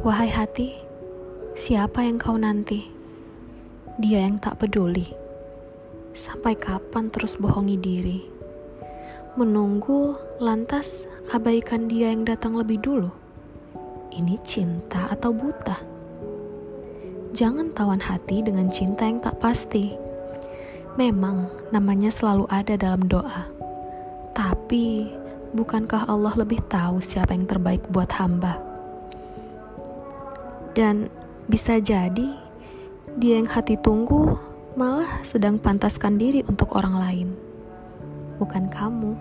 Wahai hati, siapa yang kau nanti? Dia yang tak peduli. Sampai kapan terus bohongi diri? Menunggu, lantas abaikan dia yang datang lebih dulu. Ini cinta atau buta? Jangan tawan hati dengan cinta yang tak pasti. Memang namanya selalu ada dalam doa. Tapi, bukankah Allah lebih tahu siapa yang terbaik buat hamba? Dan bisa jadi dia yang hati tunggu malah sedang pantaskan diri untuk orang lain, bukan kamu.